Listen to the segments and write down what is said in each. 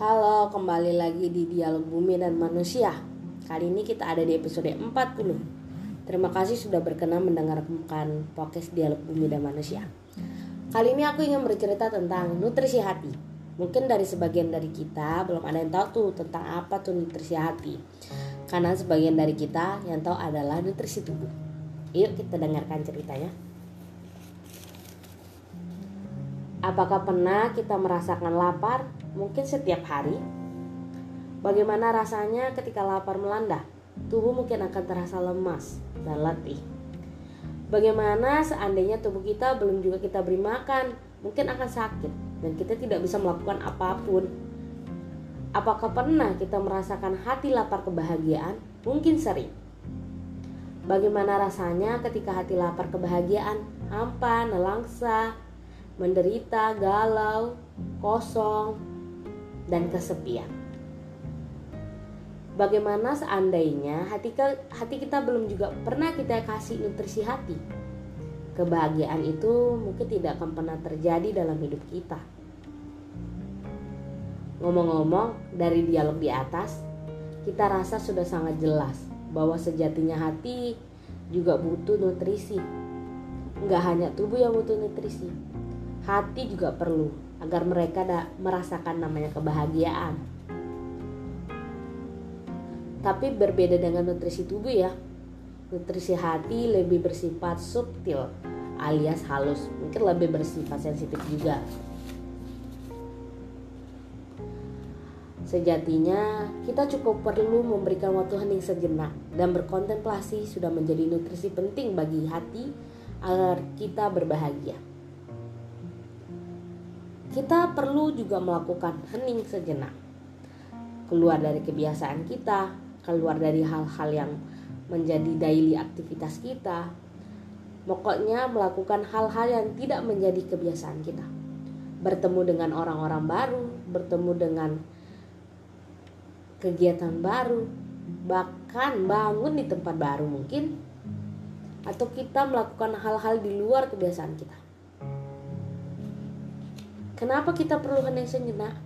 Halo, kembali lagi di Dialog Bumi dan Manusia. Kali ini kita ada di episode 40. Terima kasih sudah berkenan mendengarkan podcast Dialog Bumi dan Manusia. Kali ini aku ingin bercerita tentang nutrisi hati. Mungkin dari sebagian dari kita belum ada yang tahu tuh tentang apa tuh nutrisi hati. Karena sebagian dari kita yang tahu adalah nutrisi tubuh. Yuk kita dengarkan ceritanya. Apakah pernah kita merasakan lapar mungkin setiap hari? Bagaimana rasanya ketika lapar melanda? Tubuh mungkin akan terasa lemas dan letih. Bagaimana seandainya tubuh kita belum juga kita beri makan, mungkin akan sakit dan kita tidak bisa melakukan apa pun. Apakah pernah kita merasakan hati lapar kebahagiaan? Mungkin sering. Bagaimana rasanya ketika hati lapar kebahagiaan, hampa, nelangsa, menderita, galau, kosong, dan kesepian. Bagaimana seandainya hati, kita belum juga pernah kita kasih nutrisi hati? Kebahagiaan itu mungkin tidak akan pernah terjadi dalam hidup kita. Ngomong-ngomong, dari dialog di atas, kita rasa sudah sangat jelas bahwa sejatinya hati juga butuh nutrisi. Nggak hanya tubuh yang butuh nutrisi, hati juga perlu agar mereka merasakan namanya kebahagiaan. Tapi berbeda dengan nutrisi tubuh ya. Nutrisi hati lebih bersifat subtil alias halus, mungkin lebih bersifat sensitif juga. Sejatinya, kita cukup perlu memberikan waktu hening sejenak dan berkontemplasi sudah menjadi nutrisi penting bagi hati agar kita berbahagia kita perlu juga melakukan hening sejenak. Keluar dari kebiasaan kita, keluar dari hal-hal yang menjadi daily aktivitas kita. Pokoknya melakukan hal-hal yang tidak menjadi kebiasaan kita. Bertemu dengan orang-orang baru, bertemu dengan kegiatan baru, bahkan bangun di tempat baru mungkin atau kita melakukan hal-hal di luar kebiasaan kita. Kenapa kita perlu hening sejenak?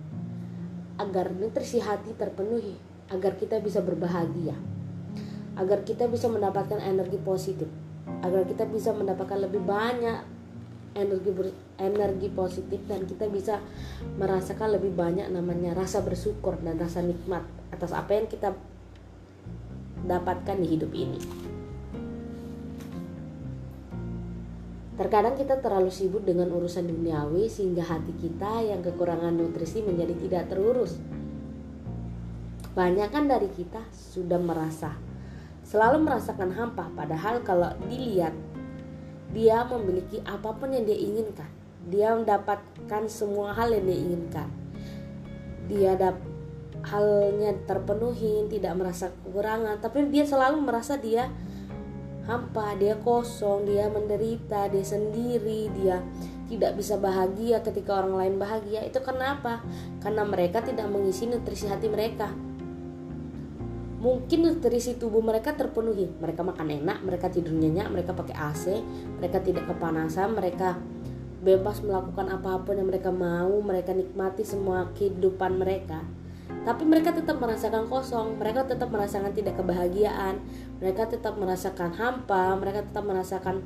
Agar nutrisi hati terpenuhi, agar kita bisa berbahagia, agar kita bisa mendapatkan energi positif, agar kita bisa mendapatkan lebih banyak energi energi positif dan kita bisa merasakan lebih banyak namanya rasa bersyukur dan rasa nikmat atas apa yang kita dapatkan di hidup ini. Terkadang kita terlalu sibuk dengan urusan duniawi sehingga hati kita yang kekurangan nutrisi menjadi tidak terurus. Banyak kan dari kita sudah merasa selalu merasakan hampa padahal kalau dilihat dia memiliki apa pun yang dia inginkan. Dia mendapatkan semua hal yang dia inginkan. Dia dap halnya terpenuhi, tidak merasa kekurangan, tapi dia selalu merasa dia hampa, dia kosong, dia menderita, dia sendiri, dia tidak bisa bahagia ketika orang lain bahagia. Itu kenapa? Karena mereka tidak mengisi nutrisi hati mereka. Mungkin nutrisi tubuh mereka terpenuhi. Mereka makan enak, mereka tidur nyenyak, mereka pakai AC, mereka tidak kepanasan, mereka bebas melakukan apa pun yang mereka mau, mereka nikmati semua kehidupan mereka tapi mereka tetap merasakan kosong mereka tetap merasakan tidak kebahagiaan mereka tetap merasakan hampa mereka tetap merasakan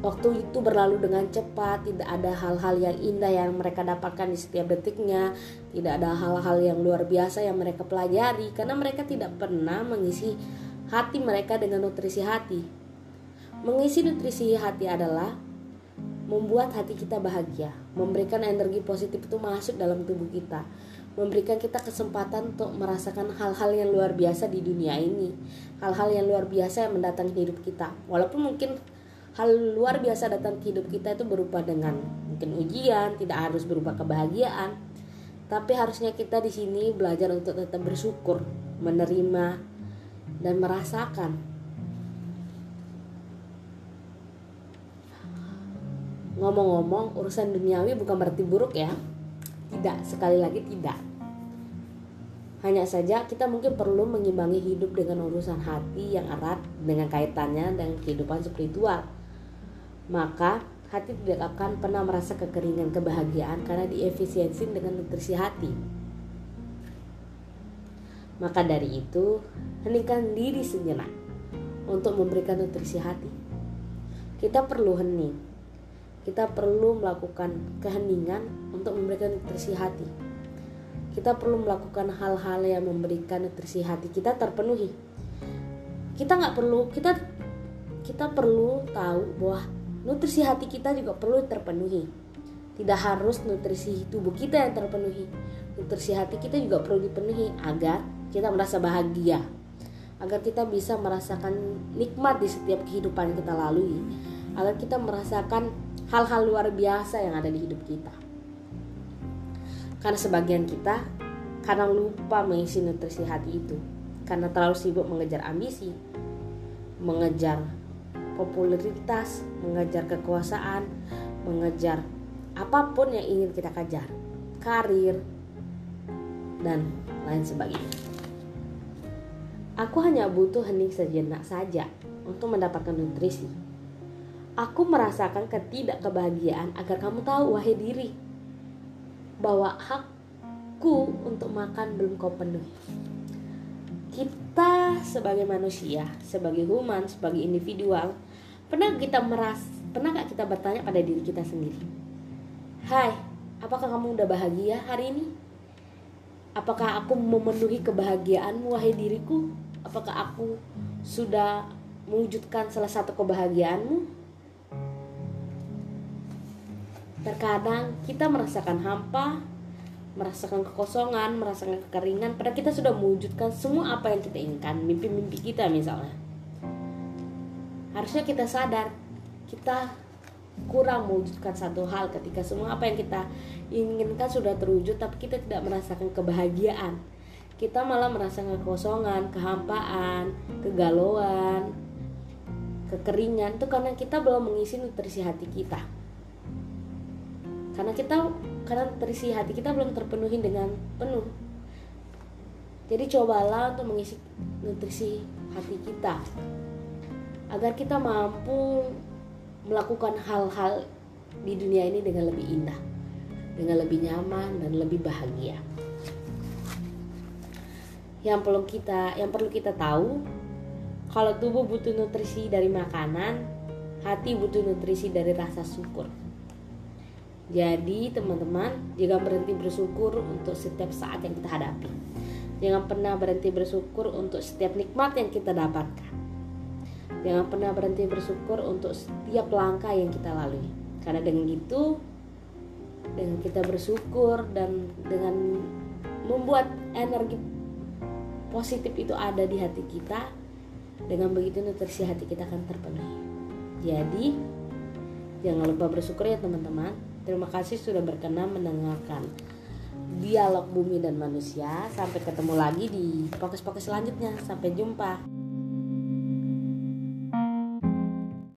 waktu itu berlalu dengan cepat tidak ada hal-hal yang indah yang mereka dapatkan di setiap detiknya tidak ada hal-hal yang luar biasa yang mereka pelajari karena mereka tidak pernah mengisi hati mereka dengan nutrisi hati. Mengisi nutrisi hati adalah membuat hati kita bahagia memberikan energi positif itu masuk dalam tubuh kita memberikan kita kesempatan untuk merasakan hal-hal yang luar biasa di dunia ini. Hal-hal yang luar biasa yang mendatangi hidup kita. Walaupun mungkin hal luar biasa datang ke hidup kita itu berupa dengan mungkin ujian tidak harus berupa kebahagiaan. Tapi harusnya kita di sini belajar untuk tetap bersyukur menerima dan merasakan. Ngomong-ngomong urusan duniawi bukan berarti buruk ya tidak, sekali lagi tidak. Hanya saja kita mungkin perlu mengimbangi hidup dengan urusan hati yang erat dengan kaitannya dengan kehidupan spiritual. Maka hati tidak akan pernah merasa kekeringan kebahagiaan karena diefisiensi dengan nutrisi hati. Maka dari itu, heningkan diri sejenak untuk memberikan nutrisi hati. Kita perlu hening. Kita perlu melakukan keheningan untuk memberikan nutrisi hati. Kita perlu melakukan hal-hal yang memberikan nutrisi hati kita terpenuhi. Kita nggak perlu kita kita perlu tahu bahwa nutrisi hati kita juga perlu terpenuhi. Tidak harus nutrisi tubuh kita yang terpenuhi. Nutrisi hati kita juga perlu dipenuhi agar kita merasa bahagia. Agar kita bisa merasakan nikmat di setiap kehidupan yang kita lalui. Agar kita merasakan hal-hal luar biasa yang ada di hidup kita. Karena sebagian kita karena lupa mengisi nutrisi hati itu. Karena terlalu sibuk mengejar ambisi, mengejar popularitas, mengejar kekuasaan, mengejar apa pun yang ingin kita kejar, karir, dan lain sebagainya. Aku hanya butuh hening sejenak saja untuk mendapatkan nutrisi. Aku merasakan ketidakkebahagiaan agar kamu tahu, wahai diri, bahwa hakku untuk makan belum kau penuhi. Kita sebagai manusia, sebagai human, sebagai individual, Pernah kita meras, pernah gak kita bertanya pada diri kita sendiri? Hai, apakah kamu udah bahagia hari ini? Apakah aku memenuhi kebahagiaanmu wahai diriku? Apakah aku sudah mewujudkan salah satu kebahagiaanmu? Terkadang kita merasakan hampa, merasakan kekosongan, merasakan kekeringan, padahal kita sudah mewujudkan semua apa yang kita inginkan, mimpi-mimpi kita misalnya harusnya kita sadar kita kurang mewujudkan satu hal ketika semua apa yang kita inginkan sudah terwujud tapi kita tidak merasakan kebahagiaan kita malah merasakan kekosongan, kehampaan, kegalauan, kekeringan itu karena kita belum mengisi nutrisi hati kita. Karena kita karena nutrisi hati kita belum terpenuhi dengan penuh. Jadi cobalah untuk mengisi nutrisi hati kita agar kita mampu melakukan hal-hal di dunia ini dengan lebih indah, dengan lebih nyaman dan lebih bahagia. Yang perlu kita yang perlu kita tahu kalau tubuh butuh nutrisi dari makanan, hati butuh nutrisi dari rasa syukur. Jadi teman-teman, jangan berhenti bersyukur untuk setiap saat yang kita hadapi. Jangan pernah berhenti bersyukur untuk setiap nikmat yang kita dapatkan Jangan pernah berhenti bersyukur untuk setiap langkah yang kita lalui. Karena dengan itu, dengan kita bersyukur dan dengan membuat energi positif itu ada di hati kita, dengan begitu nutrisi hati kita akan terpenuhi. Jadi, jangan lupa bersyukur ya teman-teman. Terima kasih sudah berkenan mendengarkan dialog bumi dan manusia. Sampai ketemu lagi di podcast-podcast selanjutnya. Sampai jumpa.